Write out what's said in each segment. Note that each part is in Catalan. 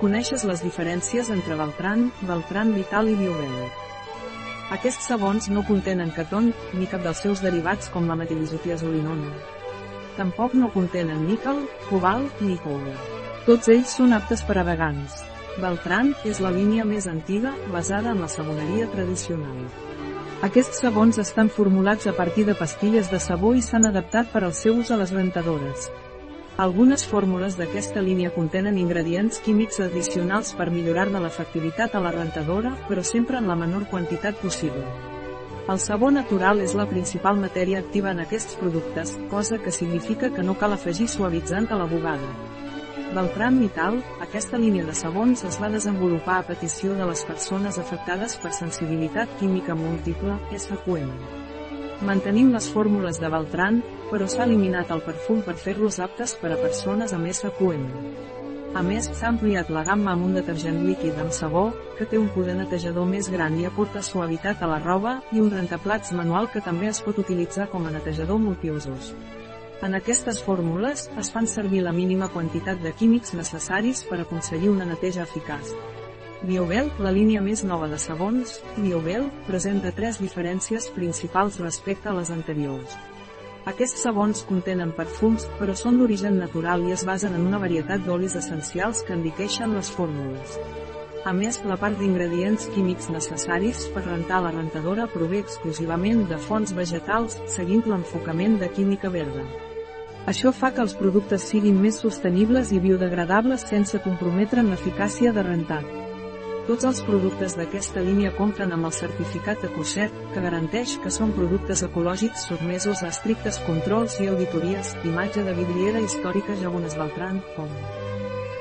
Coneixes les diferències entre Beltran, Beltran Vital i Biobel. Aquests sabons no contenen caton, ni cap dels seus derivats com la metilisotiazolinona. Tampoc no contenen níquel, cobalt ni coure. Tots ells són aptes per a vegans. Beltran és la línia més antiga, basada en la saboneria tradicional. Aquests sabons estan formulats a partir de pastilles de sabó i s'han adaptat per al seu ús a les rentadores. Algunes fórmules d'aquesta línia contenen ingredients químics addicionals per millorar-ne l'efectivitat a la rentadora, però sempre en la menor quantitat possible. El sabó natural és la principal matèria activa en aquests productes, cosa que significa que no cal afegir suavitzant a la bugada. Beltran Vital, aquesta línia de sabons es va desenvolupar a petició de les persones afectades per sensibilitat química múltiple, SQM. Mantenim les fórmules de Beltran, però s'ha eliminat el perfum per fer-los aptes per a persones amb SQM. A més, s'ha ampliat la gamma amb un detergent líquid amb sabó, que té un poder netejador més gran i aporta suavitat a la roba, i un rentaplats manual que també es pot utilitzar com a netejador multiusos. En aquestes fórmules, es fan servir la mínima quantitat de químics necessaris per aconseguir una neteja eficaç. Biobel, la línia més nova de sabons, Biobel, presenta tres diferències principals respecte a les anteriors. Aquests sabons contenen perfums, però són d'origen natural i es basen en una varietat d'olis essencials que enriqueixen les fórmules. A més, la part d'ingredients químics necessaris per rentar la rentadora prové exclusivament de fonts vegetals, seguint l'enfocament de química verda. Això fa que els productes siguin més sostenibles i biodegradables sense comprometre l'eficàcia de rentat. Tots els productes d'aquesta línia compten amb el certificat de que garanteix que són productes ecològics sotmesos a estrictes controls i auditories, imatge de vidriera històrica Jabones Beltran, com.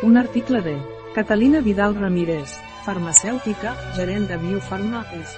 Un article de Catalina Vidal Ramírez, farmacèutica, gerent de Biofarma, és